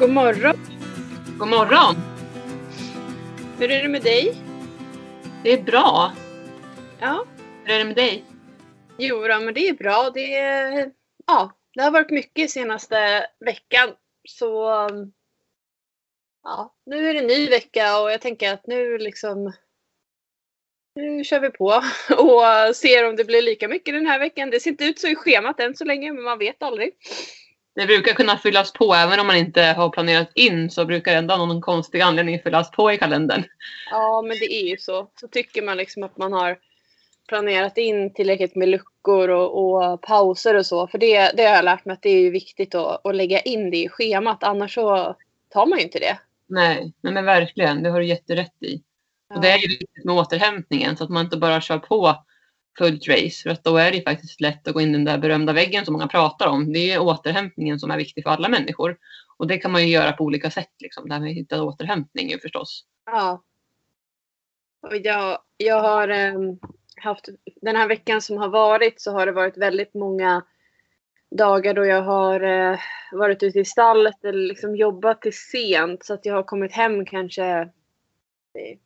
God morgon! God morgon! Hur är det med dig? Det är bra. Ja, Hur är det med dig? jo då, men det är bra. Det, är, ja, det har varit mycket senaste veckan. Så ja, nu är det ny vecka och jag tänker att nu liksom nu kör vi på och ser om det blir lika mycket den här veckan. Det ser inte ut så i schemat än så länge, men man vet aldrig. Det brukar kunna fyllas på även om man inte har planerat in så brukar det ändå av någon konstig anledning fyllas på i kalendern. Ja, men det är ju så. Så tycker man liksom att man har planerat in tillräckligt med luckor och, och pauser och så. För det, det har jag lärt mig att det är ju viktigt att, att lägga in det i schemat. Annars så tar man ju inte det. Nej, nej men verkligen. Det har du jätterätt i. Och det är ju viktigt med återhämtningen så att man inte bara kör på fullt race. För att då är det faktiskt lätt att gå in i den där berömda väggen som många pratar om. Det är återhämtningen som är viktig för alla människor. Och det kan man ju göra på olika sätt. Liksom. Det här med att hitta återhämtning ju förstås. Ja. Och jag, jag har em, haft, den här veckan som har varit så har det varit väldigt många dagar då jag har eh, varit ute i stallet eller liksom jobbat till sent så att jag har kommit hem kanske eh,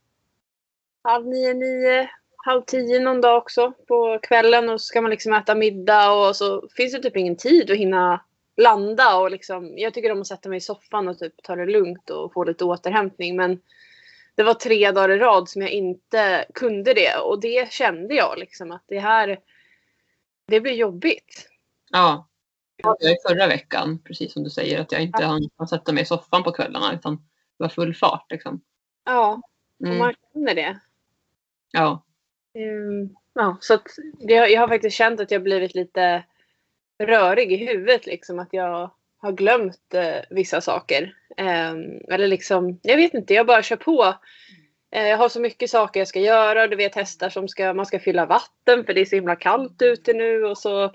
halv nio, nio, halv tio någon dag också på kvällen och så ska man liksom äta middag och så finns det typ ingen tid att hinna landa och liksom, jag tycker om att sätta mig i soffan och typ ta det lugnt och få lite återhämtning men det var tre dagar i rad som jag inte kunde det och det kände jag liksom att det här det blir jobbigt. Ja. Jag i förra veckan, precis som du säger, att jag inte Ja. hann sätta mig i soffan på kvällarna utan det var full fart. Liksom. Ja, och Mm. man känner det. Ja. Mm, ja, så det, jag har faktiskt känt att jag blivit lite rörig i huvudet. Liksom, att jag har glömt eh, vissa saker. Ehm, eller liksom, jag vet inte, jag bara kör på. Eh, jag har så mycket saker jag ska göra. Du vet hästar som ska, man ska fylla vatten för det är så himla kallt ute nu. Och så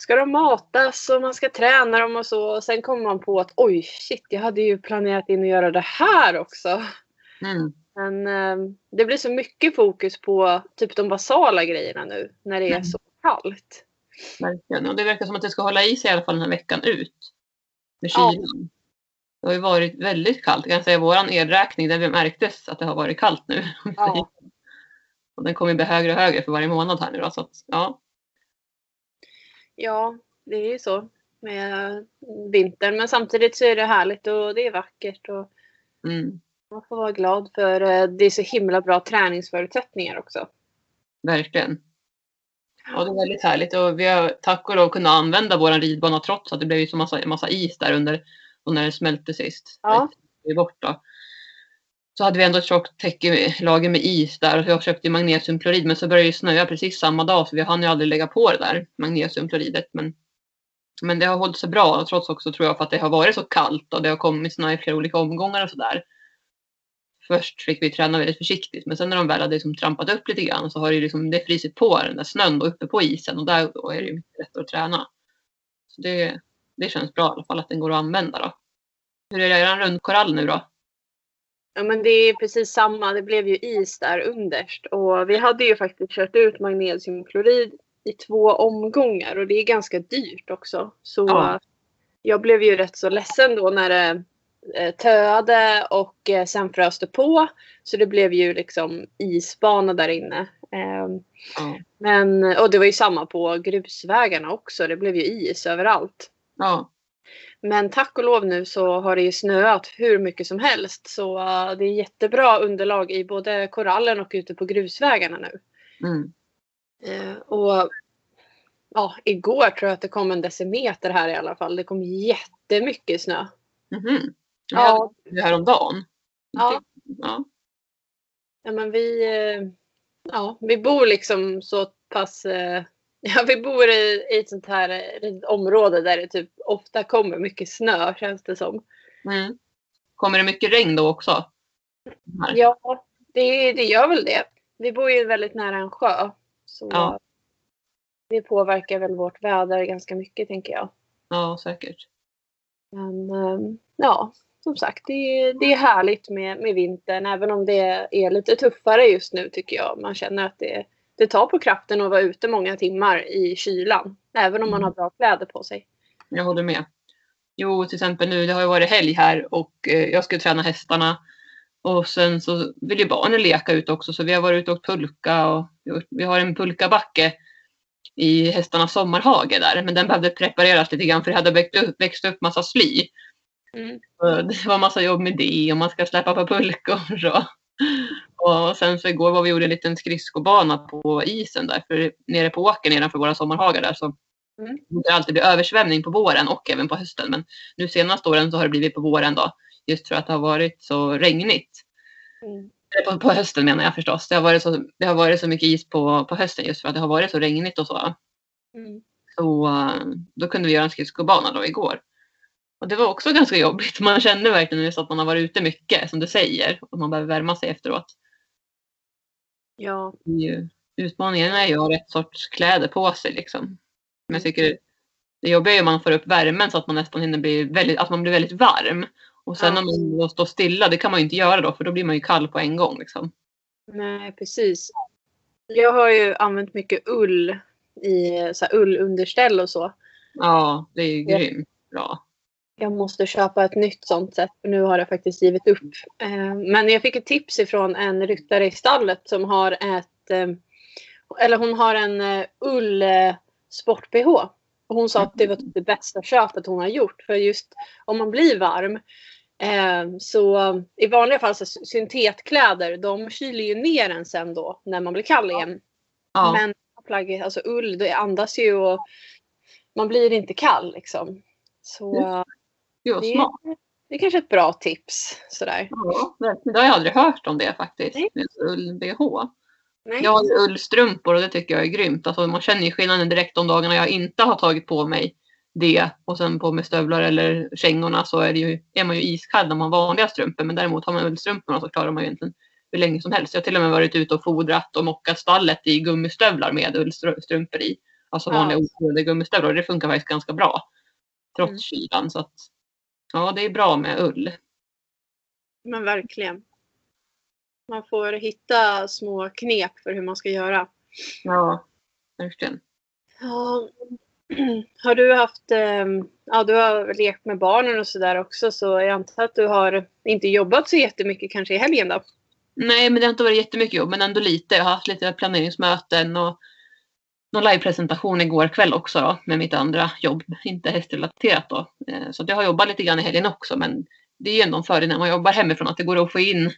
ska de matas och man ska träna dem och så. Och sen kommer man på att oj shit, jag hade ju planerat in att göra det här också. Mm. Men eh, det blir så mycket fokus på typ de basala grejerna nu när det är Mm. så kallt. Verkligen. Och det verkar som att det ska hålla i sig i alla fall den här veckan ut. Med Ja. kylan. Det har ju varit väldigt kallt. Jag kan säga våran elräkning, där vi märktes att det har varit kallt nu. Ja. Och den kommer bli högre och högre för varje månad här nu då. Så att, ja. Ja, det är ju så med vintern. Men samtidigt så är det härligt och det är vackert. Och Mm. Man får vara glad för eh, det är så himla bra träningsförutsättningar också. Verkligen. Ja, det är väldigt härligt. Och vi har tack och lov kunnat använda våran ridbana trots att det blev ju så massa, massa is där under och när det smälte sist. Ja. Det är bort då. Så hade vi ändå ett tjockt täcke, lager med is där och jag köpte magnesiumklorid men så började det snöa precis samma dag så vi hann ju aldrig lägga på det där magnesiumkloridet. Men, men det har hållit sig bra trots också tror jag för att det har varit så kallt och det har kommit snö i flera olika omgångar och sådär. Först fick vi träna väldigt försiktigt men sen när de väl hade liksom trampat upp lite grann så har det liksom, det frisit på den där snön då uppe på isen och där då är det mycket lättare att träna. Så det, det känns bra i alla fall att den går att använda då. Hur är det, är rundkorall nu då? Ja men det är precis samma. Det blev ju is där underst. Och vi hade ju faktiskt kört ut magnesiumklorid i två omgångar och det är ganska dyrt också. Så Ja. jag blev ju rätt så ledsen då när det töade och eh, sen frös det på. Så det blev ju liksom isbana där inne. Ehm, Ja. Men, och det var ju samma på grusvägarna också. Det blev ju is överallt. ja. Men tack och lov nu så har det ju snöat hur mycket som helst. Så uh, det är jättebra underlag i både korallen och ute på grusvägarna nu. Mm. Eh, och ja, igår tror jag att det kom en decimeter här i alla fall. Det kom jättemycket snö. Mhm. Ja. Ja. Det häromdagen. Ja. Ja. Ja, men vi, eh, ja, vi bor liksom så pass... eh, Ja, vi bor i, i ett sånt här eh, område där det typ ofta kommer mycket snö känns det som. Mm. Kommer det mycket regn då också? Här. Ja, det, det gör väl det. Vi bor ju väldigt nära en sjö. Så Ja. det påverkar väl vårt väder ganska mycket tänker jag. ja, säkert. Men ja, som sagt, det, är- det är härligt med, med vintern. Även om det är lite tuffare just nu tycker jag. Man känner att det, det tar på kraften att vara ute många timmar i kylan. Även om man Mm. har bra kläder på sig. Jag håller med. Jo, till exempel nu, det har ju varit helg här och eh, jag ska träna hästarna. Och sen så vill ju barnen leka ut också så vi har varit ute och pulka och vi har en pulkabacke i hästarnas sommarhage där. Men den behövde prepareras lite grann för det hade växt upp, växt upp massa sly. Mm. Det var massa jobb med det och man ska släppa på pulkor. Och, och sen så igår var vi gjorde en liten skridskobana på isen där för nere på åkern nedanför våra sommarhagar där så mm. det alltid blir översvämning på våren och även på hösten. Men nu senaste åren så har det blivit på våren då just för att det har varit så regnigt. Mm. På, på, hösten menar jag förstås. Det har varit så, det har varit så mycket is på, på hösten just för att det har varit så regnigt och så. Mm. Så då kunde vi göra en skridskobana då igår. Och det var också ganska jobbigt. Man kände verkligen just att man har varit ute mycket som du säger och man behöver värma sig efteråt. Ja. Utmaningen är ju att ha rätt sorts kläder på sig liksom. Men jag tycker det jobbiga är om man får upp värmen så att man nästan hinner bli väldigt, att man blir väldigt varm. Och sen ja. om man står stilla, det kan man ju inte göra då för då blir man ju kall på en gång. Liksom. Nej, precis. Jag har ju använt mycket ull i så ullunderställ och så. Ja, det är ju grymt bra. Jag måste köpa ett nytt sånt sätt för nu har det faktiskt givit upp. Eh, men jag fick ett tips ifrån en ryttare i stallet som har ett eh, eller hon har en eh, ull sport-bh. Och hon sa att det var typ det bästa köpet hon har gjort. För just om man blir varm så i vanliga fall så syntetkläder de kyler ju ner en sen då när man blir kall igen. Ja. Men plagget, alltså ull, det andas ju och man blir inte kall liksom. Så jo, det, smart. det är kanske ett bra tips. Sådär. Ja, det har jag aldrig hört om det faktiskt. Ull-bh. Jag har ullstrumpor och det tycker jag är grymt. Alltså, man känner ju skillnaden direkt de dagarna jag inte har tagit på mig det och sen på med stövlar eller kängorna så är, det ju, är man ju iskall när man har vanliga strumpor. Men däremot har man ullstrumporna så klarar man ju egentligen hur länge som helst. Jag har till och med varit ute och fodrat och mockat stallet i gummistövlar med ullstrumpor i. Alltså vanliga ja. gummistövlar och det funkar faktiskt ganska bra. Trots mm. kylan. Så att, ja, det är bra med ull. Men verkligen. Man får hitta små knep för hur man ska göra. Ja, verkligen. Ja, har du haft, ehm, ja du har lekt med barnen och sådär också så jag antar att du har inte jobbat så jättemycket kanske i helgen då? Nej, men det har inte varit jättemycket jobb, men ändå lite. Jag har haft lite planeringsmöten och någon livepresentation igår kväll också då, med mitt andra jobb, inte hästrelaterat då. Eh, så jag har jobbat lite grann i helgen också, men det är ju ändå en fördel när man jobbar hemifrån att det går att få in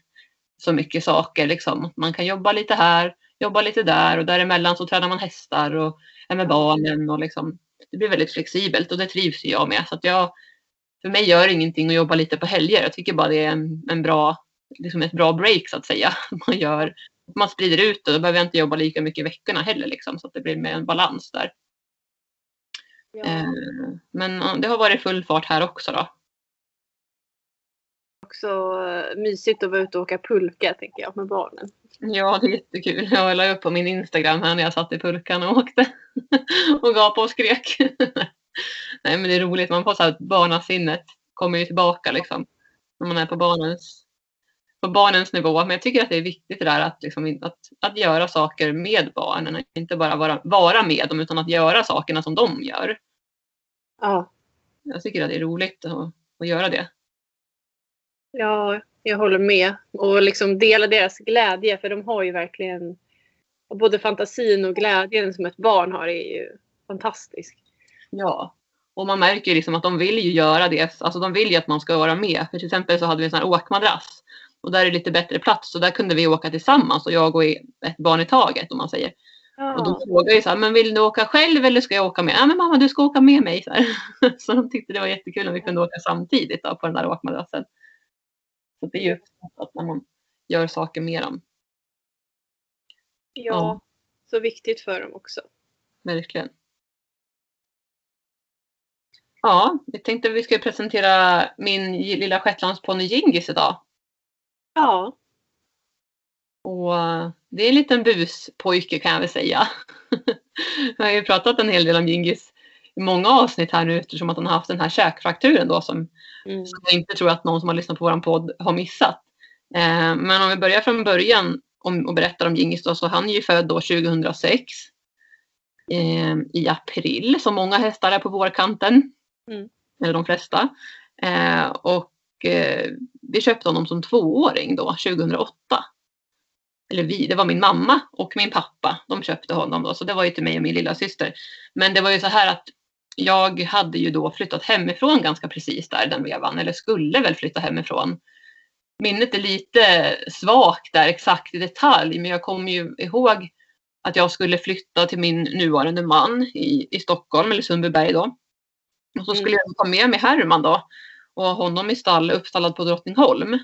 så mycket saker. Liksom. Man kan jobba lite här, jobba lite där och däremellan så tränar man hästar och är med barnen och liksom, det blir väldigt flexibelt och det trivs jag med. Så att jag, för mig gör det ingenting att jobba lite på helger. Jag tycker bara det är en, en bra, liksom ett bra break så att säga. Man, gör, man sprider ut det. Då behöver jag inte jobba lika mycket i veckorna heller liksom, så att det blir med en balans där. Ja. Eh, men det har varit full fart här också då. Också eh, mysigt att vara ute och åka pulka tänker jag med barnen. Ja, det är jättekul. Jag la upp på min Instagram här när jag satt i pulkan och åkte och gapade och skrek. Nej, men det är roligt. Man får så här barnasinnet kommer ju tillbaka liksom när man är på barnens, på barnens nivå. Men jag tycker att det är viktigt det där att, liksom, att, att göra saker med barnen. Inte bara vara, vara med dem utan att göra sakerna som de gör. Ja. Jag tycker att det är roligt att, att göra det. Ja, jag håller med. Och liksom dela deras glädje för de har ju verkligen både fantasin och glädjen som ett barn har är ju fantastisk. Ja, och man märker ju liksom att de vill ju göra det. Alltså de vill ju att man ska vara med. För till exempel så hade vi en sån här åkmadrass. Och där är det lite bättre plats. Så där kunde vi åka tillsammans och jag och ett barn i taget om man säger. Ja. Och de frågade ju så här, men vill du åka själv eller ska jag åka med? Ja men mamma du ska åka med mig. Så, så de tyckte det var jättekul om vi kunde åka samtidigt då, på den där åkmadrassen. Så det är ju att när man gör saker med dem. Ja, ja, så viktigt för dem också. Verkligen. Ja, jag tänkte att vi ska presentera min lilla shetlandsponny Gingis idag. Ja. Och det är en liten buspojke kan jag väl säga. jag har ju pratat en hel del om Gingis i många avsnitt här nu eftersom att han har haft den här käkfrakturen då som, mm. som jag inte tror att någon som har lyssnat på vår podd har missat. Eh, men om vi börjar från början om, och berättar om Gingis då så han är ju född då 2006 eh, i april som många hästar är på vårkanten. Mm. eller de flesta. Eh, och eh, vi köpte honom som tvååring då, 2008. Eller vi, det var min mamma och min pappa. De köpte honom då, så det var ju till mig och min lilla syster. Men det var ju så här att jag hade ju då flyttat hemifrån ganska precis där den vevan, eller skulle väl flytta hemifrån. Minnet är lite svagt där exakt i detalj, men jag kommer ju ihåg att jag skulle flytta till min nuvarande man i, i Stockholm, eller Sundbyberg då. Och så skulle mm. jag ta med mig Herman då och ha honom i stall, uppstallad på Drottningholm.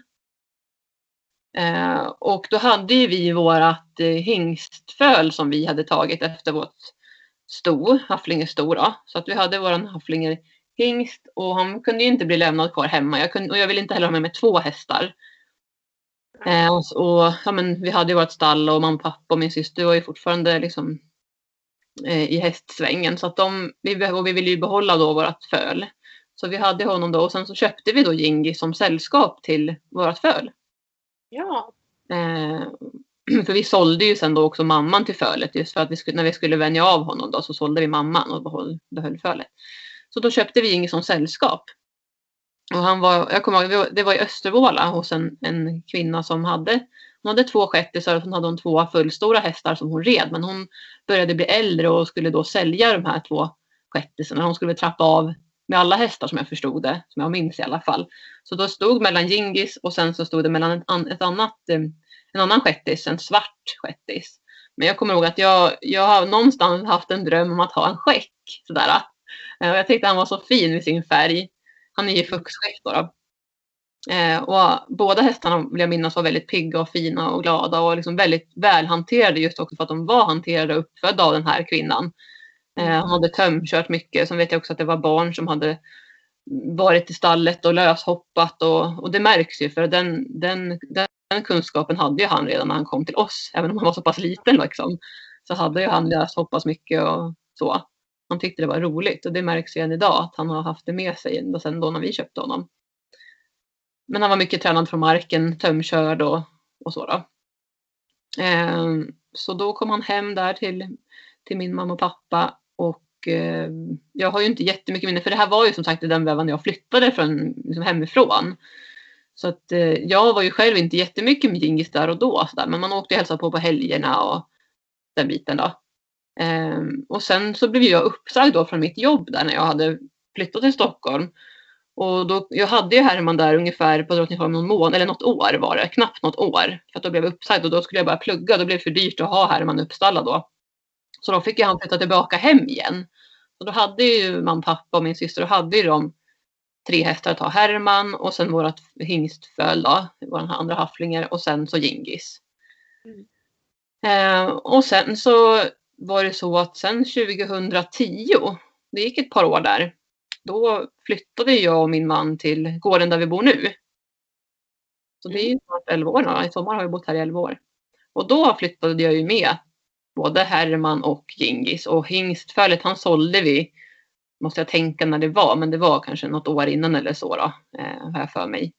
Eh, och då hade ju vi vårat eh, hingstföl som vi hade tagit efter vårt sto, Hafflingesto då. Så att vi hade våran Hafflinger hingst och han kunde ju inte bli lämnad kvar hemma. Jag kunde, och jag ville inte heller ha med mig två hästar. Eh, och, och, ja, men vi hade ju vårt stall och mamma, pappa och min syster var ju fortfarande liksom, eh, i hästsvängen. Så att de, vi, och vi ville ju behålla då vårt föl. Så vi hade honom då och sen så köpte vi då Jingi som sällskap till vårt föl. Ja. Eh, för vi sålde ju sen då också mamman till fölet just för att vi skulle, när vi skulle vänja av honom då så sålde vi mamman och behöll, behöll fölet. Så då köpte vi Jingi som sällskap. Och han var, jag kommer ihåg, det var i Östervåla hos en, en kvinna som hade, hon hade två shettisar och sen hade hon två fullstora hästar som hon red. Men hon började bli äldre och skulle då sälja de här två shettisarna. Hon skulle trappa av med alla hästar som jag förstod det, som jag minns i alla fall. Så då stod mellan Gingis och sen så stod det mellan ett, ett annat, eh, en annan shettis, en svart shettis. Men jag kommer ihåg att jag, jag har någonstans haft en dröm om att ha en skäck. Sådär. Eh, och jag tyckte han var så fin i sin färg. Han är ju fuxskäck då. då. Eh, och båda hästarna vill jag minnas var väldigt pigga och fina och glada och liksom väldigt välhanterade just också för att de var hanterade och uppfödda av den här kvinnan. Eh, han hade tömkört mycket. Sen vet jag också att det var barn som hade varit i stallet och löshoppat och, och det märks ju för den, den, den kunskapen hade ju han redan när han kom till oss. Även om han var så pass liten liksom, så hade ju han löshoppat mycket och så. Han tyckte det var roligt och det märks ju än idag att han har haft det med sig ända sedan då när vi köpte honom. Men han var mycket tränad från marken, tömkörd och, och så. Då. Eh, så då kom han hem där till, till min mamma och pappa och eh, jag har ju inte jättemycket minne för det här var ju som sagt den vevan jag flyttade från liksom hemifrån. Så att eh, jag var ju själv inte jättemycket med Djingis där och då så där, men man åkte och hälsade på på helgerna och den biten då. Eh, och sen så blev jag uppsagd då från mitt jobb där när jag hade flyttat till Stockholm. Och då, jag hade ju Herman där ungefär på Drottningholm någon månad, eller något år var det, knappt något år. För att då blev jag uppsagd och då skulle jag bara plugga. Då blev det för dyrt att ha Herman uppstallad då. Så då fick jag han flytta tillbaka hem igen. Och då hade ju mamma, pappa och min syster, då hade ju de tre hästar att ha Herman och sen vårat hingstföl då, vår andra hafflingar och sen så Gingis. Mm. Eh, och sen så var det så att sen 2010, det gick ett par år där, då flyttade jag och min man till gården där vi bor nu. Så det är ju snart 11 år nu. I sommar har jag bott här i 11 år. Och då flyttade jag ju med både Herman och Gingis och hingstfölet han sålde vi, måste jag tänka när det var, men det var kanske något år innan eller så då, eh, har jag för mig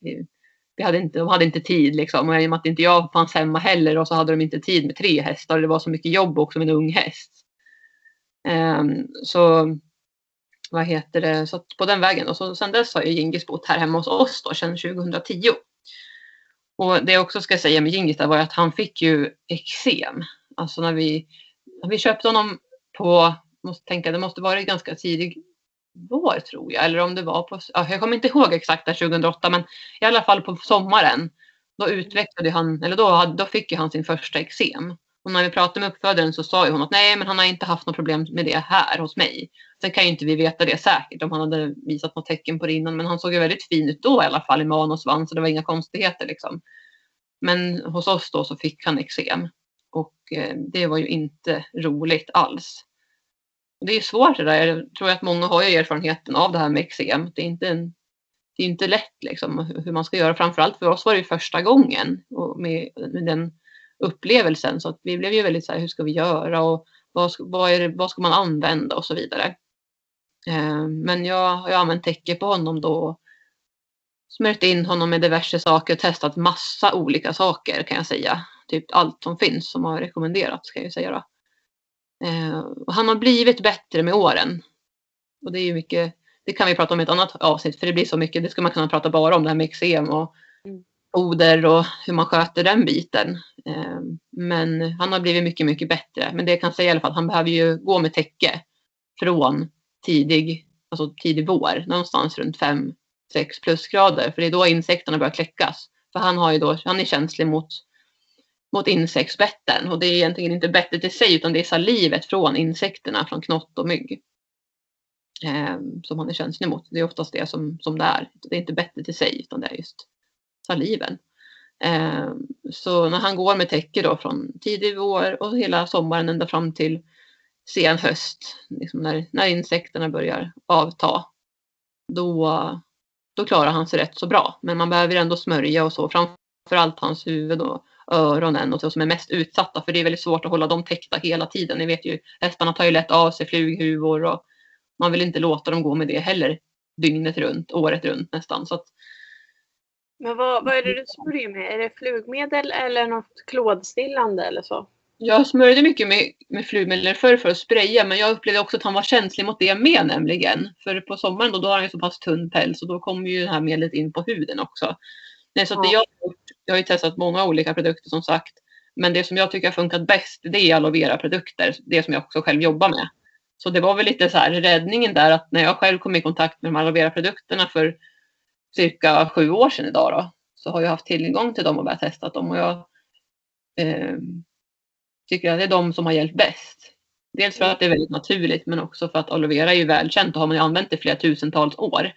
vi hade inte, de hade inte tid liksom. Och i och med att inte jag fanns hemma heller och så hade de inte tid med tre hästar. Det var så mycket jobb också med en ung häst. Um, så vad heter det, så på den vägen. Och så, sen dess har ju Gingis bott här hemma hos oss då, sedan 2010. Och det jag också ska säga med Gingis var att han fick ju eksem. Alltså när vi, när vi köpte honom på, måste tänka, det måste varit ganska tidig vår tror jag. Eller om det var på, jag kommer inte ihåg exakt 2008 men i alla fall på sommaren. Då utvecklade han, eller då, då fick ju han sin första eksem. Och när vi pratade med uppfödaren så sa ju hon att nej men han har inte haft något problem med det här hos mig. Sen kan ju inte vi veta det säkert om han hade visat något tecken på det innan. Men han såg ju väldigt fin ut då i alla fall i man och svans. Så det var inga konstigheter liksom. Men hos oss då så fick han eksem. Och eh, det var ju inte roligt alls det är svårt det där. Jag tror att många har ju erfarenheten av det här med eksem. Det är inte, en, det är inte lätt liksom, hur man ska göra. Framförallt för oss var det första gången och med, med den upplevelsen. Så att vi blev ju väldigt så här, hur ska vi göra och vad, vad, är det, vad ska man använda och så vidare. Eh, men jag har använt täcke på honom då. Smörjt in honom med diverse saker och testat massa olika saker kan jag säga. Typ allt som finns som har rekommenderats ska jag säga. Då. Eh, han har blivit bättre med åren. Och det är ju mycket, det kan vi prata om i ett annat avsnitt för det blir så mycket. Det ska man kunna prata bara om det här med eksem och Mm. foder och hur man sköter den biten. Eh, Men han har blivit mycket, mycket bättre. Men det jag kan säga i alla fall, han behöver ju gå med täcke från tidig, alltså tidig vår, någonstans runt 5-6 plusgrader. För det är då insekterna börjar kläckas. För han, har ju då, han är känslig mot, mot insektsbetten. Och det är egentligen inte bettet i sig utan det är salivet från insekterna, från knott och mygg. Eh, som han är känslig mot. Det är oftast det som, som det är. Det är inte bettet i sig utan det är just saliven. Eh, så när han går med täcke då från tidig vår och hela sommaren ända fram till sen höst, liksom när, när insekterna börjar avta, då, då klarar han sig rätt så bra. Men man behöver ändå smörja och så, framförallt hans huvud och öronen och så som är mest utsatta, för det är väldigt svårt att hålla dem täckta hela tiden. Ni vet ju, hästarna tar ju lätt av sig flughuvor och man vill inte låta dem gå med det heller dygnet runt, året runt nästan. Så att, Men vad, vad är det du smörjer med? Är det flugmedel eller något klådstillande eller så? Jag smörjde mycket med, med flugmedel förr för att spraya men jag upplevde också att han var känslig mot det med nämligen. För på sommaren då, då har han ju så pass tunn päls och då kommer ju det här medlet in på huden också. Nej, så att det Ja. jag, jag har ju testat många olika produkter som sagt. Men det som jag tycker har funkat bäst det är aloe vera produkter. Det som jag också själv jobbar med. Så det var väl lite så här räddningen där att när jag själv kom i kontakt med de aloe vera produkterna för cirka sju år sedan idag då. Så har jag haft tillgång till dem och börjat testa dem. Och jag eh, tycker att det är de som har hjälpt bäst. Dels för att det är väldigt naturligt men också för att aloe vera är ju välkänt och har man ju använt i flera tusentals år.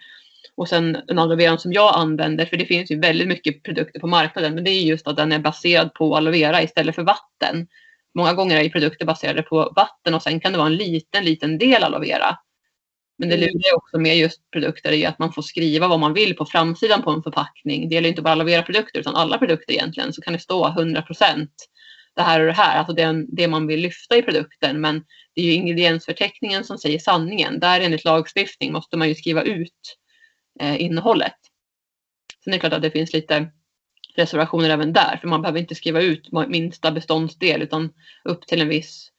Och sen den aloe veran som jag använder, för det finns ju väldigt mycket produkter på marknaden, men det är just att den är baserad på aloe vera istället för vatten. Många gånger är ju produkter baserade på vatten och sen kan det vara en liten, liten del aloe vera. Men det Mm. ju också med just produkter i att man får skriva vad man vill på framsidan på en förpackning. Det gäller inte bara aloe vera-produkter utan alla produkter egentligen. Så kan det stå 100% det här och det här, alltså det, det man vill lyfta i produkten. Men det är ju ingrediensförteckningen som säger sanningen. Där enligt lagstiftning måste man ju skriva ut innehållet. Sen är det klart att det finns lite reservationer även där, för man behöver inte skriva ut minsta beståndsdel utan upp till en viss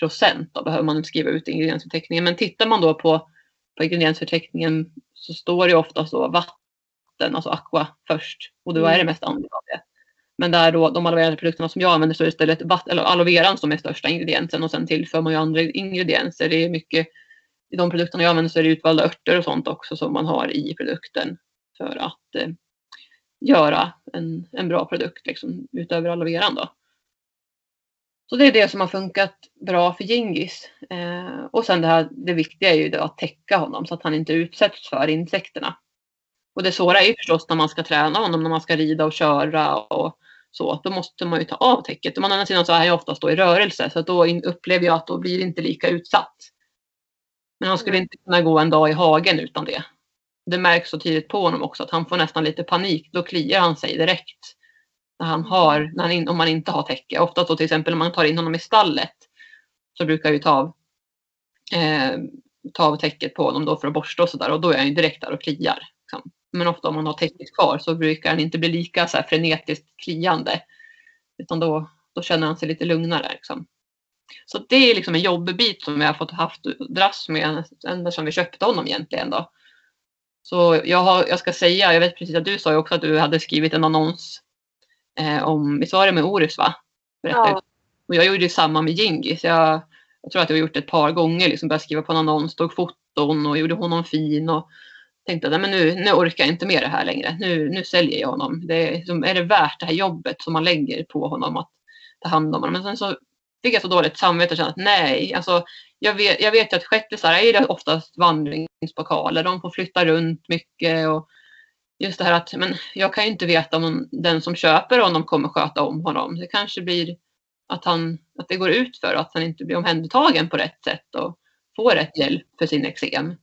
procent då behöver man skriva ut ingrediensförteckningen. Men tittar man då på, på ingrediensförteckningen så står det ofta så vatten, alltså aqua först och då är det mest andel av det. Men där då de aloe produkterna som jag använder så är det istället vatt, eller aloe veran som är största ingrediensen och sen tillför man ju andra ingredienser. Det är mycket i de produkterna jag använder så är det utvalda örter och sånt också som man har i produkten för att eh, göra en, en bra produkt liksom, utöver aloe veran då. Så det är det som har funkat bra för Gingis. Eh, och sen det här, det viktiga är ju då att täcka honom så att han inte utsätts för insekterna. Och det svåra är ju förstås när man ska träna honom, när man ska rida och köra och så. Då måste man ju ta av täcket. Men å andra sidan så är jag oftast då i rörelse så att då upplever jag att då blir det inte lika utsatt. Men han skulle inte kunna gå en dag i hagen utan det. Det märks så tydligt på honom också att han får nästan lite panik. Då kliar han sig direkt. När han har, när han om man inte har täcke. Ofta så till exempel om man tar in honom i stallet. Så brukar jag ju ta av, eh, ta av täcket på honom då för att borsta och sådär. Och då är han ju direkt där och kliar. Liksom. Men ofta om man har täcket kvar så brukar han inte bli lika så här frenetiskt kliande. Utan då, då känner han sig lite lugnare. Liksom. Så det är liksom en jobbbit som jag har fått haft dras med ända sedan vi köpte honom egentligen. Då. Så jag, har, jag ska säga, jag vet precis att du sa ju också att du hade skrivit en annons eh, om, visst var det med Orus va? Berätta. Ja. Och jag gjorde ju samma med Gingis. Jag, jag tror att jag har gjort det ett par gånger, liksom började skriva på en annons, tog foton och gjorde honom fin. Och tänkte att men nu, nu orkar jag inte med det här längre. Nu, nu säljer jag honom. Det, är liksom, är det värt det här jobbet som man lägger på honom att ta hand om honom? Men sen så fick jag så dåligt samvete och kände att nej, alltså, jag vet, jag vet ju att shettisar är det oftast vandringspokale. De får flytta runt mycket. Och just det här att men jag kan ju inte veta om den som köper honom kommer sköta om honom. Det kanske blir att, han, att det går ut för att han inte blir omhändertagen på rätt sätt och får rätt hjälp för sin eksem.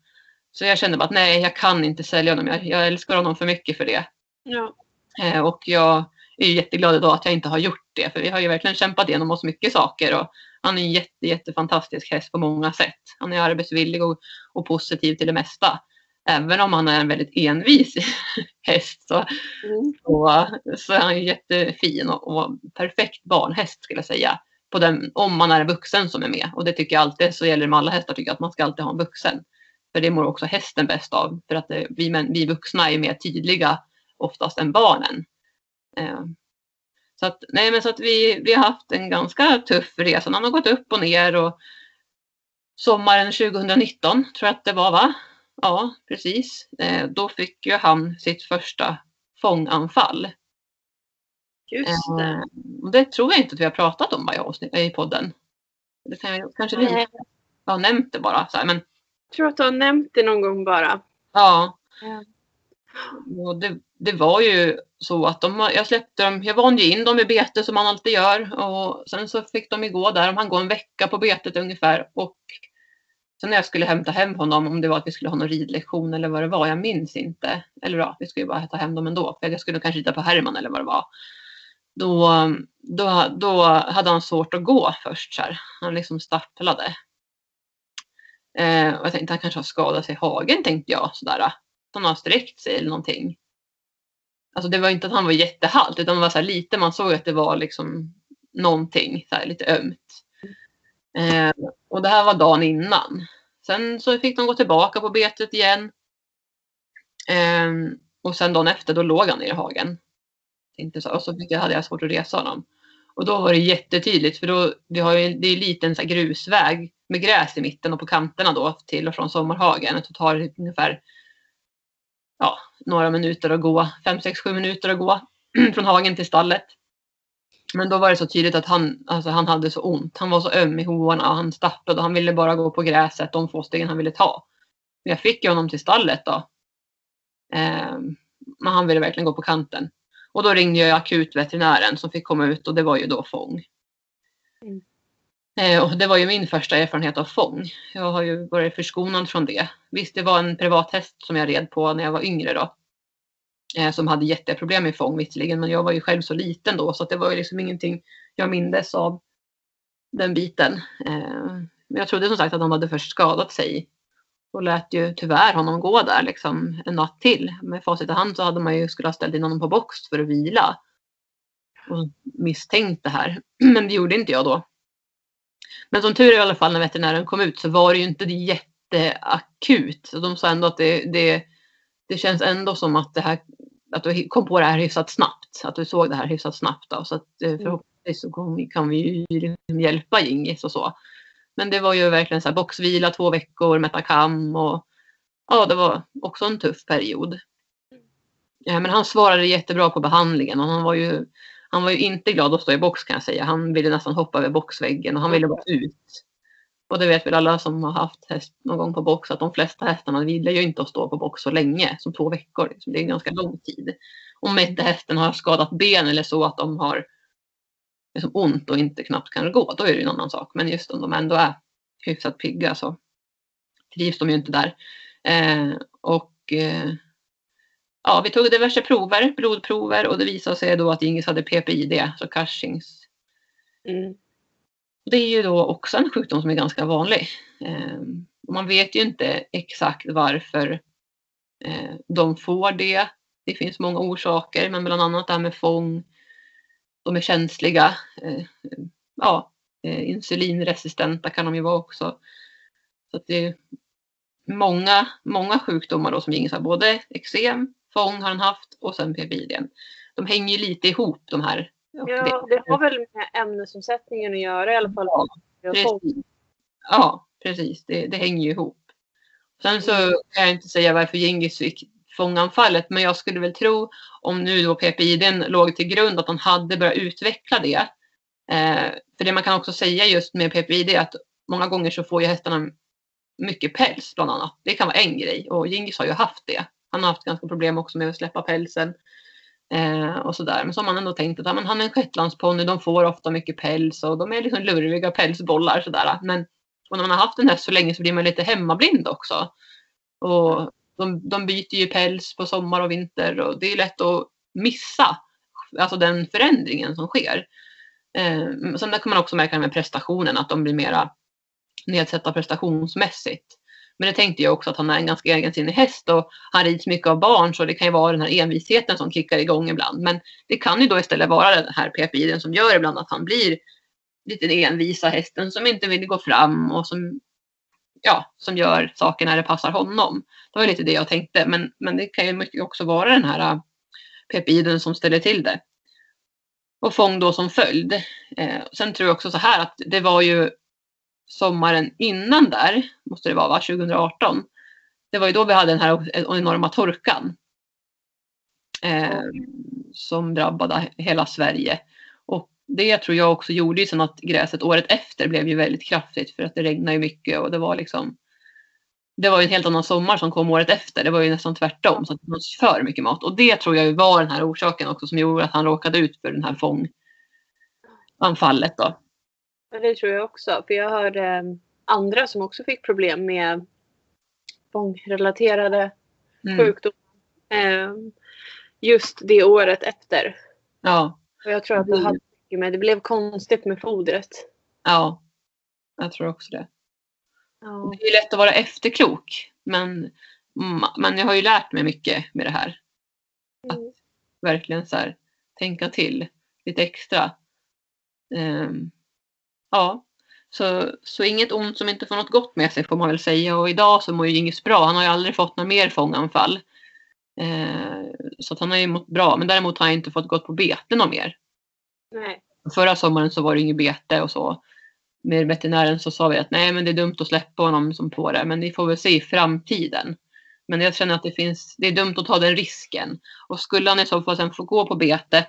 Så jag kände bara att nej, jag kan inte sälja honom. Jag, jag älskar honom för mycket för det. Ja. Eh, och jag är ju jätteglad idag att jag inte har gjort det. För vi har ju verkligen kämpat igenom oss mycket saker. Och han är en jätte, jättefantastisk häst på många sätt. Han är arbetsvillig och, och positiv till det mesta. Även om han är en väldigt envis häst så, Mm. så, så är han jättefin och, och perfekt barnhäst skulle jag säga. På den, om man är en vuxen som är med. Och det tycker jag alltid så gäller det med alla hästar tycker jag att man ska alltid ha en vuxen. För det mår också hästen bäst av. För att det, vi, men, vi vuxna är mer tydliga oftast än barnen. Så att, nej, men så att vi, vi har haft en ganska tuff resa. Han har gått upp och ner. Och sommaren 2019 tror jag att det var va? Ja, precis. Eh, då fick ju han sitt första fånganfall. Just det. Eh, och det tror jag inte att vi har pratat om i, i podden. Det kan jag kanske jag har nämnt det bara. Så här, men, Jag tror att du har nämnt det någon gång bara. ja, Ja och det, det var ju så att de, jag släppte dem, jag vande in dem i bete som man alltid gör och sen så fick de gå där, de hann gå en vecka på betet ungefär och sen när jag skulle hämta hem honom, om det var att vi skulle ha någon ridlektion eller vad det var, jag minns inte. Eller ja, vi skulle ju bara ta hem dem ändå, för jag skulle kanske rida på Herman eller vad det var. Då, då, då hade han svårt att gå först så här. Han liksom stapplade. Eh, och jag tänkte han kanske har skadat sig i hagen tänkte jag sådär. Han har sträckt sig eller någonting. Alltså det var inte att han var jättehalt utan det var så här lite, man såg att det var liksom någonting så här, lite ömt. Eh, och det här var dagen innan. Sen så fick de gå tillbaka på betet igen. Eh, och sen dagen efter då låg han i hagen. Inte så, och så fick jag, hade jag svårt att resa honom. Och då var det jättetydligt för då, vi har ju, det är en liten så här grusväg med gräs i mitten och på kanterna då till och från sommarhagen. Det tar ungefär ja, några minuter att gå, fem, sex, sju minuter att gå från hagen till stallet. Men då var det så tydligt att han, alltså han hade så ont. Han var så öm i hovarna och han stapplade och han ville bara gå på gräset de få stegen han ville ta. Men jag fick ju honom till stallet då. Eh, men han ville verkligen gå på kanten. Och då ringde jag akutveterinären som fick komma ut och det var ju då fång. Mm. Eh, och det var ju min första erfarenhet av fång. Jag har ju varit förskonad från det. Visst, det var en privathäst som jag red på när jag var yngre då. Eh, som hade jätteproblem med fång visserligen, men jag var ju själv så liten då så att det var ju liksom ingenting jag mindes av den biten. Eh, men jag trodde som sagt att han hade först skadat sig och lät ju tyvärr honom gå där liksom en natt till. Med facit i hand så hade man ju skulle ha ställt in honom på box för att vila. Och misstänkt det här. Men det gjorde inte jag då. Men som tur är i alla fall när veterinären kom ut så var det ju inte jätteakut. Så de sa ändå att det, det, det känns ändå som att det här att du kom på det här hyfsat snabbt. Att du såg det här hyfsat snabbt. Då. Så att eh, förhoppningsvis så kan vi ju hjälpa Gingis och så. Men det var ju verkligen så här boxvila två veckor, Metacam och ja, det var också en tuff period. Ja, men han svarade jättebra på behandlingen och han var ju han var ju inte glad att stå i box kan jag säga. Han ville nästan hoppa över boxväggen och han ville bara ut. Och det vet väl alla som har haft häst någon gång på box att de flesta hästarna gillar ju inte att stå på box så länge som två veckor. Liksom. Det är en ganska lång tid. Om inte hästen har skadat ben eller så att de har liksom ont och inte knappt kan gå, då är det ju en annan sak. Men just om de ändå är hyfsat pigga så trivs de ju inte där. Eh, och eh, ja, vi tog diverse prover, blodprover och det visade sig då att Ingis hade PPID, så Cushings. Mm. Det är ju då också en sjukdom som är ganska vanlig. Eh, man vet ju inte exakt varför eh, de får det. Det finns många orsaker, men bland annat det här med fång. De är känsliga. Eh, ja, eh, insulinresistenta kan de ju vara också. Så det är många, många sjukdomar då som Ingis har. Både eksem, fång har han haft och sen PPID. De hänger ju lite ihop de här. Ja, det- det har väl med ämnesomsättningen att göra i alla fall. Ja, Precis. Ja, precis. Det, det hänger ju ihop. Sen så kan jag inte säga varför Gingis fick fånganfallet, men jag skulle väl tro om nu då PPID låg till grund att han hade börjat utveckla det. Eh, för det man kan också säga just med PPID är att många gånger så får ju hästarna mycket päls bland annat. Det kan vara en grej och Gingis har ju haft det. Han har haft ganska problem också med att släppa pälsen. Eh, och sådär. Men så har man ändå tänkt att ja, men han är en shetlandsponny, de får ofta mycket päls och de är liksom lurviga pälsbollar. Sådär. Men och när man har haft en häst så länge så blir man lite hemmablind också. Och de, de byter ju päls på sommar och vinter och det är lätt att missa alltså den förändringen som sker. Eh, sen där kan man också märka med prestationen att de blir mera nedsatta prestationsmässigt. Men det tänkte jag också att han är en ganska egensinnig häst och han rids mycket av barn så det kan ju vara den här envisheten som kickar igång ibland. Men det kan ju då istället vara den här PPI som gör ibland att han blir lite envisa hästen som inte vill gå fram och som ja, som gör saker när det passar honom. Det var lite det jag tänkte. Men, men det kan ju mycket också vara den här äh, PPI som ställer till det. Och fång då som följd. Eh, sen tror jag också så här att det var ju sommaren innan där, måste det vara, va? 2018. Det var ju då vi hade den här enorma torkan. Eh, som drabbade hela Sverige. Och det tror jag också gjorde ju sen att gräset året efter blev ju väldigt kraftigt för att det regnade ju mycket och det var liksom det var ju en helt annan sommar som kom året efter. Det var ju nästan tvärtom. Så att det var för mycket mat. Och det tror jag var den här orsaken också som gjorde att han råkade ut för den här fånganfallet. Då. Det tror jag också. För jag hörde eh, andra som också fick problem med fångrelaterade mm. sjukdomar. Eh, just det året efter. Ja. Och jag tror att det hade mycket med, det blev konstigt med fodret. Ja, jag tror också det. Ja. Det är lätt att vara efterklok. Men, men jag har ju lärt mig mycket med det här. Att mm. verkligen så här, tänka till lite extra. Um, ja, så, så inget ont som inte får något gott med sig får man väl säga. Och idag så mår ju Ingis bra. Han har ju aldrig fått några mer fånganfall. Eh, så han har ju mått bra. Men däremot har han inte fått gått på bete något mer. Nej. Förra sommaren så var det inget bete och så. Med veterinären så sa vi att nej men det är dumt att släppa honom som på det. Men ni får väl se i framtiden. Men jag känner att det finns, det är dumt att ta den risken. Och skulle han i så fall sen få gå på bete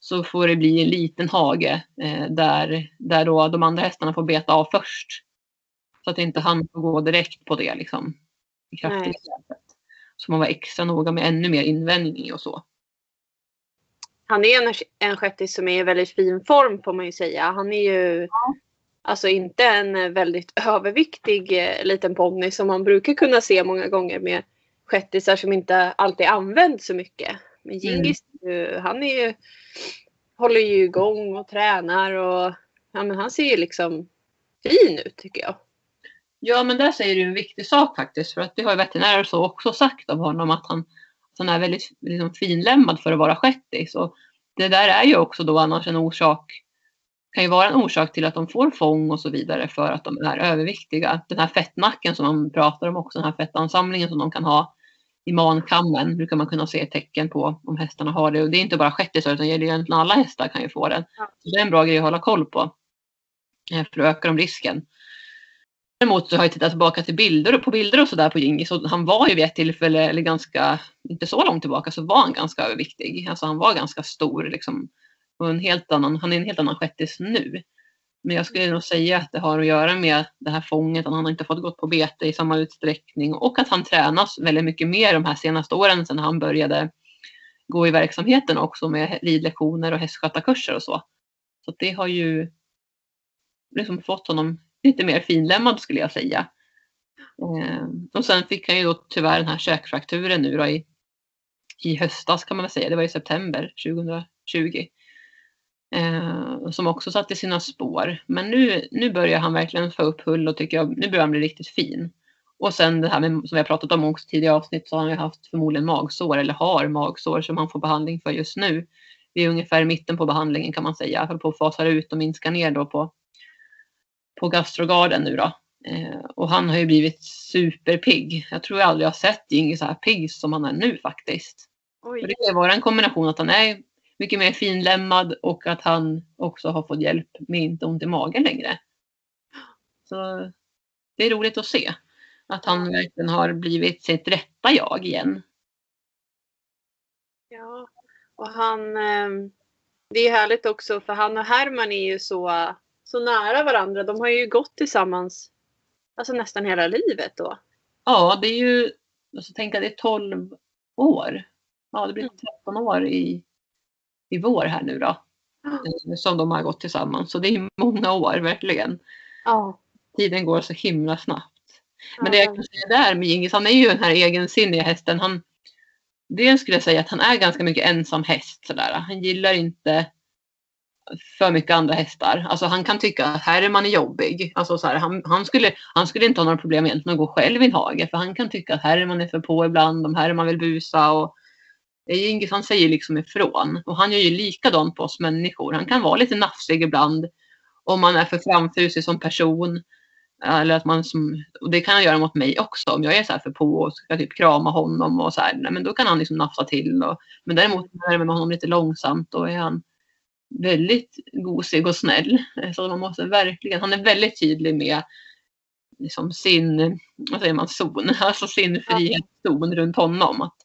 så får det bli en liten hage eh, där, där då de andra hästarna får beta av först. Så att inte han får gå direkt på det liksom. Kraftigt. Så man var extra noga med ännu mer invändning och så. Han är en, en shettis som är i väldigt fin form får man ju säga. Han är ju ja. alltså inte en väldigt överviktig eh, liten ponny som man brukar kunna se många gånger med shettisar som inte alltid används så mycket. Men mm. Gingis, mm. han är ju, håller ju igång och tränar och ja, men han ser ju liksom fin ut tycker jag. Ja, men där säger du en viktig sak faktiskt. För att det har ju veterinärer så också sagt om honom att han, att han är väldigt liksom, finlämmad för att vara shettis. Och det där är ju också då annars en orsak, kan ju vara en orsak till att de får fång och så vidare för att de är överviktiga. Den här fettnacken som man pratar om också, den här fettansamlingen som de kan ha i mankammen brukar man kunna se tecken på om hästarna har det. Och det är inte bara shettisar utan egentligen alla hästar kan ju få den. Så det är en bra grej att hålla koll på. Eh, för att öka de risken. Däremot så har jag tittat tillbaka till bilder på bilder och sådär på Djingis och han var ju vid ett tillfälle, eller ganska, inte så långt tillbaka, så var han ganska överviktig. Alltså han var ganska stor liksom. Och en helt annan, han är en helt annan shettis nu. Men jag skulle nog säga att det har att göra med det här fånget, att han har inte fått gått på bete i samma utsträckning och att han tränas väldigt mycket mer de här senaste åren sedan han började gå i verksamheten också med ridlektioner och hästskötarkurser och så. Så det har ju liksom fått honom lite mer finlämmad skulle jag säga. Eh, och sen fick han ju då tyvärr den här käkfrakturen nu då i, i höstas kan man väl säga. Det var i september 2020. Eh, som också satte sina spår. Men nu, nu börjar han verkligen få upp hull och tycker jag, nu börjar han bli riktigt fin. Och sen det här med, som vi har pratat om också tidigare avsnitt så har han ju haft förmodligen magsår eller har magsår som han får behandling för just nu. Vi är ungefär i mitten på behandlingen kan man säga. Håller på att fasa ut och minska ner då på på Gastrogarden nu då. Eh, och han har ju blivit superpigg. Jag tror jag aldrig har sett Jingi så här pigg som han är nu faktiskt. Oj. det kan vara en kombination att han är mycket mer finlämmad och att han också har fått hjälp med inte ont i magen längre. Så det är roligt att se att han verkligen har blivit sitt rätta jag igen. Ja, och han, eh, det är härligt också för han och Herman är ju så så nära varandra. De har ju gått tillsammans alltså nästan hela livet då. Ja, det är ju, alltså tänka det är 12 år. Ja, det blir 13 mm. år i, i vår här nu då. Mm. Som de har gått tillsammans. Så det är många år verkligen. Ja. Tiden går så himla snabbt. Men det jag kan säga där med Gingis, han är ju den här egensinniga hästen. Han, dels skulle jag säga att han är ganska mycket ensam häst. Sådär. Han gillar inte för mycket andra hästar. Alltså han kan tycka att Herman är jobbig. Alltså så här, han, han, skulle, han skulle inte ha några problem egentligen att gå själv i en hage. För han kan tycka att Herman är för på ibland. Om Herman vill busa. Och, Ingis han säger liksom ifrån. Och han gör ju likadant på oss människor. Han kan vara lite nafsig ibland. Om man är för framfusig som person. Eller att man som, och det kan han göra mot mig också. Om jag är så här för på och ska typ krama honom och så här, nej, men då kan han liksom nafsa till. Och, men däremot när det med honom lite långsamt då är han väldigt gosig och snäll. Så man måste verkligen, han är väldigt tydlig med liksom sin, vad säger man, zon, alltså sin frihetszon runt honom. Att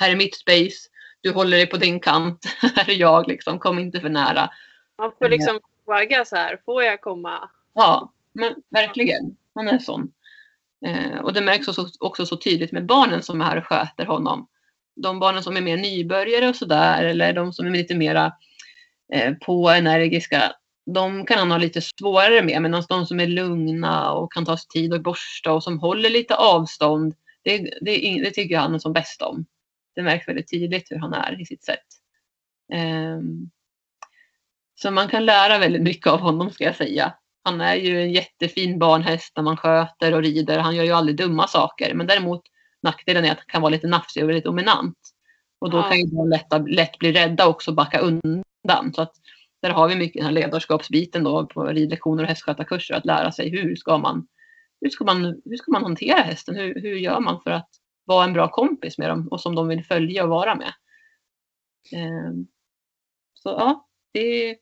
här är mitt space, du håller dig på din kant, här är jag liksom, kom inte för nära. Man får liksom fråga så här, får jag komma? Ja, men verkligen. Han är sån. Eh, och det märks också, också så tydligt med barnen som är här och sköter honom. De barnen som är mer nybörjare och sådär, eller de som är lite mera eh, på energiska, de kan han ha lite svårare med. Medan de som är lugna och kan ta sig tid och borsta och som håller lite avstånd, det, det, det tycker jag han är som bäst om. Det märks väldigt tydligt hur han är i sitt sätt. Um, så man kan lära väldigt mycket av honom ska jag säga. Han är ju en jättefin barnhäst när man sköter och rider. Han gör ju aldrig dumma saker. Men däremot nackdelen är att han kan vara lite nafsig och väldigt dominant. Och då ja. kan ju barn lätt, lätt bli rädda och också backa undan. Så att där har vi mycket den här ledarskapsbiten då på ridlektioner och hästskötarkurser. Att lära sig hur ska man, hur ska man, hur ska man hantera hästen? Hur, hur gör man för att vara en bra kompis med dem och som de vill följa och vara med? Um, så ja, det,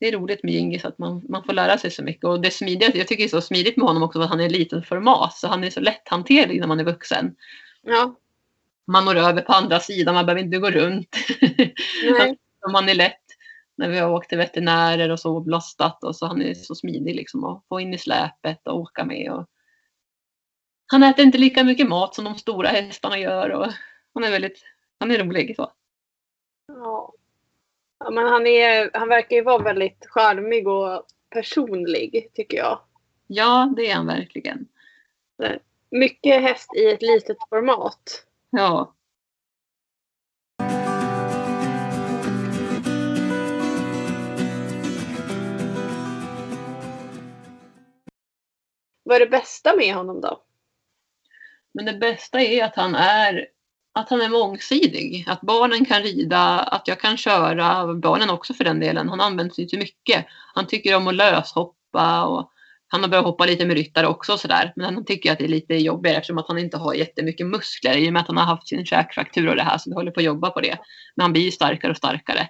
det är roligt med Gingis att man, man får lära sig så mycket. Och det smidiga, jag tycker det är så smidigt med honom också att han är liten format. Så han är så lätthanterlig när man är vuxen. Ja. Man når över på andra sidan, man behöver inte gå runt. Nej. han är lätt när vi har åkt till veterinärer och så lastat och så han är så smidig liksom att få in i släpet och åka med. Och han äter inte lika mycket mat som de stora hästarna gör och han är väldigt, han är rolig så. Ja. Ja, men han, är, han verkar ju vara väldigt charmig och personlig tycker jag. Ja, det är han verkligen. Mycket häst i ett litet format. Ja. Vad är det bästa med honom då? Men det bästa är att han är att han är mångsidig. Att barnen kan rida, att jag kan köra, barnen också för den delen. Han använder ju till mycket. Han tycker om att löshoppa och han har börjat hoppa lite med ryttare också och sådär. Men han tycker att det är lite jobbigare eftersom att han inte har jättemycket muskler i och med att han har haft sin käkfraktur och det här så vi håller på att jobba på det. Men han blir starkare och starkare.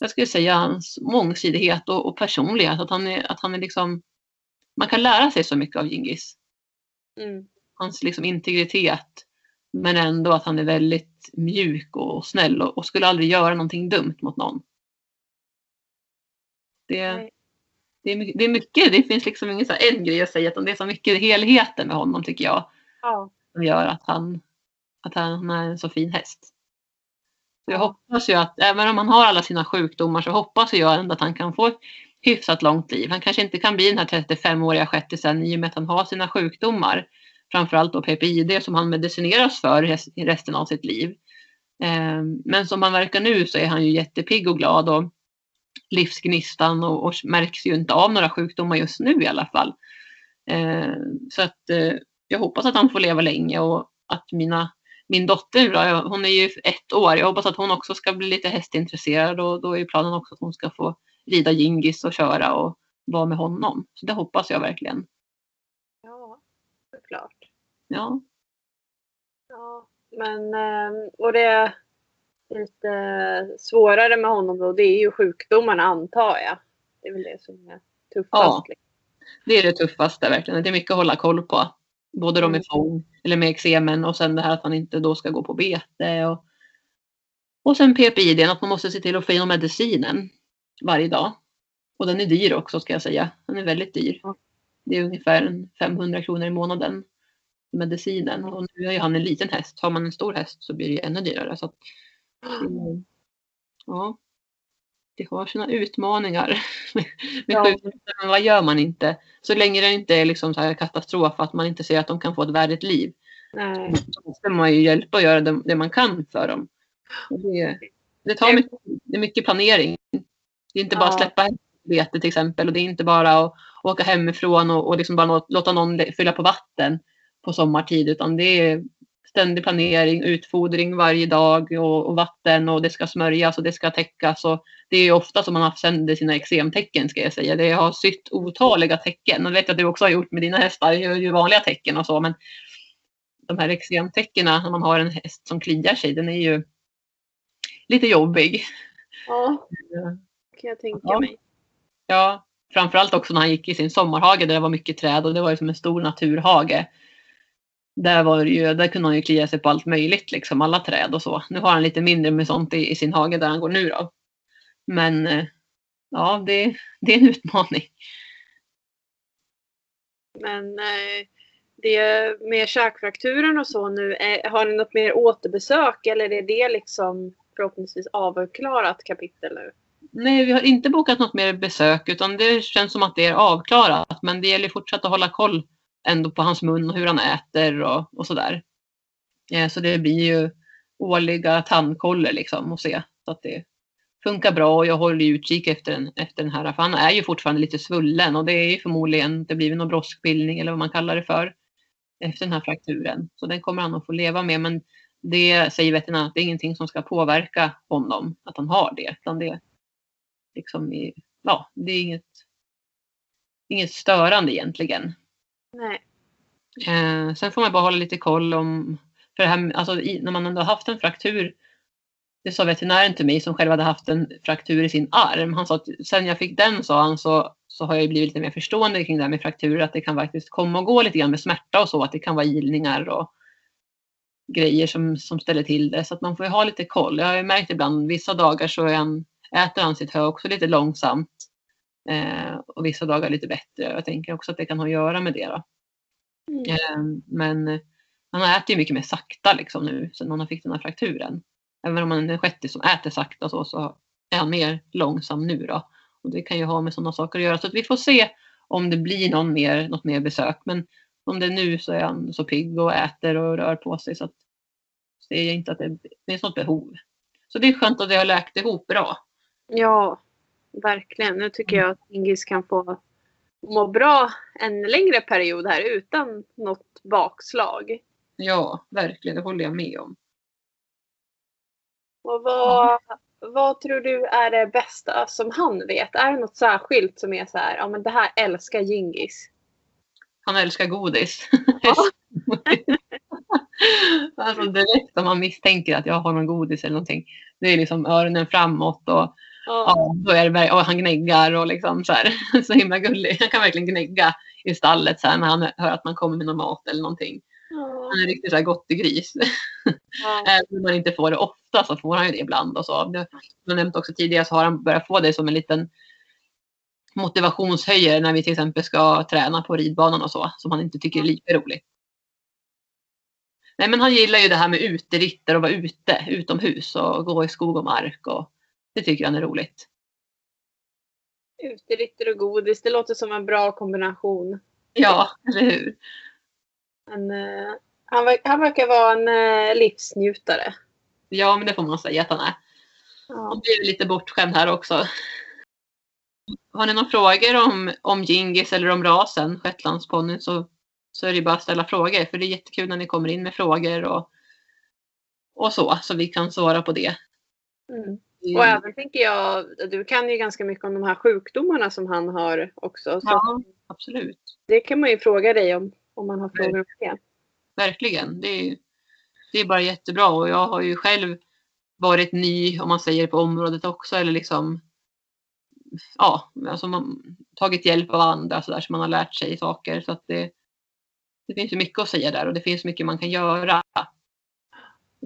Jag skulle säga hans mångsidighet och, och personlighet, att han är, att han är liksom man kan lära sig så mycket av Gingis. Mm. Hans liksom integritet men ändå att han är väldigt mjuk och snäll och, och skulle aldrig göra någonting dumt mot någon. Det, det, är, mycket, det är mycket, det finns liksom ingen så en grej att säga, utan det är så mycket helheten med honom tycker jag. Ja. Som gör att han, att han är en så fin häst. Så jag hoppas ju att även om han har alla sina sjukdomar så hoppas jag ändå att han kan få hyfsat långt liv. Han kanske inte kan bli den här 35-åriga shetisen i och med att han har sina sjukdomar framförallt då PPID som han medicineras för resten av sitt liv. Ehm, men som han verkar nu så är han ju jättepigg och glad och livsgnistan och, och märks ju inte av några sjukdomar just nu i alla fall. Ehm, så att eh, jag hoppas att han får leva länge och att mina, min dotter, då, hon är ju ett år, jag hoppas att hon också ska bli lite hästintresserad och då är planen också att hon ska få rida Gingis och köra och vara med honom. Så det hoppas jag verkligen. Ja, såklart. Ja. Ja, men ehm, och det är lite svårare med honom då, det är ju sjukdomarna antar jag. Det är väl det som är tuffast. Ja, liksom. det är det tuffaste verkligen. Det är mycket att hålla koll på. Både de med mm. fång eller med eksemen och sen det här att han inte då ska gå på bete. Och, och sen PPID, att man måste se till att få in medicinen varje dag. Och den är dyr också ska jag säga. Den är väldigt dyr. Det är ungefär 500 kronor i månaden medicinen. Och nu är han en liten häst. Har man en stor häst så blir det ännu dyrare. Så att, ja, det har sina utmaningar med ja. Men vad gör man inte? Så länge det inte är liksom så här katastrof att man inte ser att de kan få ett värdigt liv. Nej. Så måste man ju hjälpa och göra det, det man kan för dem. Det, det, tar mycket, det är mycket planering. Det är inte bara att släppa bete till exempel och det är inte bara att åka hemifrån och, och liksom bara låta någon fylla på vatten på sommartid utan det är ständig planering, utfodring varje dag och, och, vatten och det ska smörjas och det ska täckas. Och det är ofta som man har sänder sina eksemtecken ska jag säga. Det har sytt otaliga tecken. Och det vet jag att du också har gjort med dina hästar, ju, ju vanliga tecken och så. Men de här eksemtecknen när man har en häst som kliar sig, den är ju lite jobbig. Ja, kan jag tänka ja. mig. Ja, framförallt också när han gick i sin sommarhage där det var mycket träd och det var ju som en stor naturhage. Där, var ju, där kunde han ju klia sig på allt möjligt, liksom alla träd och så. Nu har han lite mindre med sånt i, i sin hage där han går nu då. Men eh, ja, det, det är en utmaning. Men eh, det med käkfrakturen och så nu, är, har ni något mer återbesök eller är det liksom förhoppningsvis avklarat kapitel nu? Nej, vi har inte bokat något mer besök utan det känns som att det är avklarat. Men det gäller fortsatt att hålla koll ändå på hans mun och hur han äter och, och sådär. Eh, så det blir ju årliga tandkoller liksom och se så att det funkar bra och jag håller utkik efter den, efter den här. För han är ju fortfarande lite svullen och det är ju förmodligen, det blir någon broskbildning eller vad man kallar det för efter den här frakturen. Så den kommer han att få leva med. Men det säger veterinären att det är ingenting som ska påverka honom att han har det. Utan det, liksom ja, det är inget, inget störande egentligen. Nej. Eh, sen får man bara hålla lite koll om, för det här, alltså, i, när man ändå haft en fraktur, det sa veterinären till mig som själv hade haft en fraktur i sin arm. Han sa att sen jag fick den sa han så, så har jag blivit lite mer förstående kring det här med frakturer, att det kan faktiskt komma och gå lite grann med smärta och så, att det kan vara ilningar och grejer som, som ställer till det. Så att man får ju ha lite koll. Jag har ju märkt ibland, vissa dagar så är han, äter han sitt hö också lite långsamt. Eh, och vissa dagar lite bättre. Jag tänker också att det kan ha att göra med det. Då. Mm. Eh, men han äter ju mycket mer sakta liksom nu sen han fick den här frakturen. Även om han är en shettis som äter sakta så, så är han mer långsam nu då. Och det kan ju ha med sådana saker att göra. Så att vi får se om det blir någon mer, något mer besök. Men som det är nu så är han så pigg och äter och rör på sig så att ser jag inte att det finns något behov. Så det är skönt att det har läkt ihop bra. Ja, verkligen. Nu tycker jag att Ingis kan få må bra en längre period här utan något bakslag. Ja, verkligen. Det håller jag med om. Och vad, vad tror du är det bästa som han vet? Är det något särskilt som är så här, ja men det här älskar Gingis? Han älskar godis. Ja. alltså direkt om man misstänker att jag har någon godis eller någonting. Det är liksom öronen framåt och Ja, då är det, och han gnäggar och liksom så här. Så himla gullig. Han kan verkligen gnägga i stallet så här, när han hör att man kommer med någon mat eller någonting. Ja. Han är riktigt så här gottegris. Ja. Även om man inte får det ofta så får han ju det ibland. Och så. Jag har nämnt också tidigare så har han börjat få det som en liten motivationshöjare när vi till exempel ska träna på ridbanan och så. Som han inte tycker är lika roligt. Nej men han gillar ju det här med uteritter och vara ute utomhus och gå i skog och mark. Och det tycker han är roligt. Uteritter och godis, det låter som en bra kombination. Ja, eller hur? Men, uh, han, han verkar vara en uh, livsnjutare. Ja, men det får man säga att han är. Ja. Och blir lite bortskämd här också. Har ni några frågor om, om Gingis eller om rasen, shetlandsponnyn, så, så är det bara att ställa frågor. För det är jättekul när ni kommer in med frågor och, och så, så vi kan svara på det. Mm. Och även tänker jag, du kan ju ganska mycket om de här sjukdomarna som han har också. ja, absolut. Det kan man ju fråga dig om, om man har frågor om det. Verkligen. Det är, det är bara jättebra och jag har ju själv varit ny, om man säger på området också, eller liksom ja, alltså man tagit hjälp av andra så där så man har lärt sig saker. Så att det, det finns ju mycket att säga där och det finns mycket man kan göra.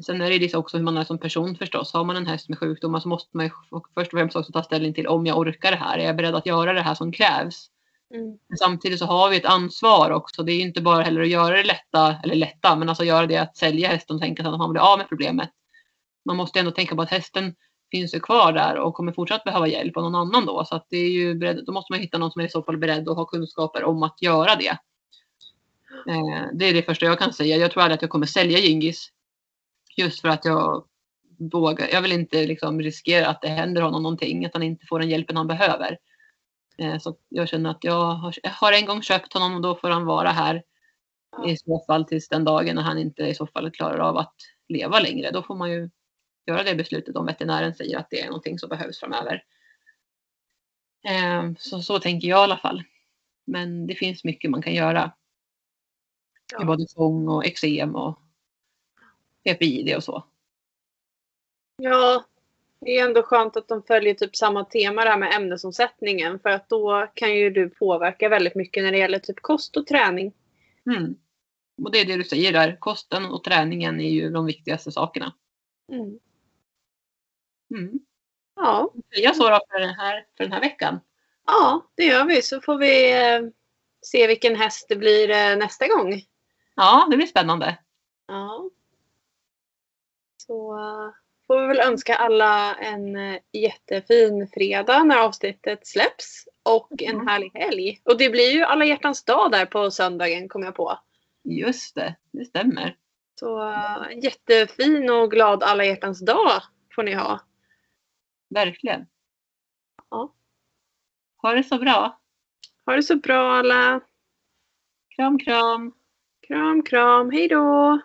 Sen är det lite också hur man är som person förstås. Har man en häst med sjukdomar så måste man först och främst också ta ställning till om jag orkar det här. Är jag beredd att göra det här som krävs? Mm. Samtidigt så har vi ett ansvar också. Det är inte bara heller att göra det lätta, eller lätta, men alltså göra det att sälja hästen och tänka att man blir av med problemet. Man måste ändå tänka på att hästen finns ju kvar där och kommer fortsatt behöva hjälp av någon annan då. Så att det är ju beredd, då måste man hitta någon som är i så fall beredd och ha kunskaper om att göra det. Eh, det är det första jag kan säga. Jag tror aldrig att jag kommer sälja Gingis Just för att jag vågar. Jag vill inte liksom riskera att det händer honom någonting, att han inte får den hjälpen han behöver. Eh, så jag känner att jag har, jag har en gång köpt honom och då får han vara här. I så fall tills den dagen när han inte i så fall klarar av att leva längre. Då får man ju göra det beslutet om veterinären säger att det är någonting som behövs framöver. Eh, så, så tänker jag i alla fall. Men det finns mycket man kan göra. Ja. både fång och eksem och PPID och så. Ja, det är ändå skönt att de följer typ samma tema där med ämnesomsättningen. För att då kan ju du påverka väldigt mycket när det gäller typ kost och träning. Mm. Och det är det du säger där. Kosten och träningen är ju de viktigaste sakerna. Mm. Mm. Ja, Jag så då för den, här, för den här veckan. ja, det gör vi. Så får vi eh, se vilken häst det blir eh, nästa gång. Ja, det blir spännande. Ja. Så får vi väl önska alla en eh, jättefin fredag när avsnittet släpps. Och en härlig helg. Och det blir ju alla hjärtans dag där på söndagen kom jag på. Just det, det stämmer. Så eh, jättefin och glad alla hjärtans dag får ni ha. Verkligen. Ja. Ha det så bra. Ha det så bra alla. Kram, kram. Kram, kram. Hej då!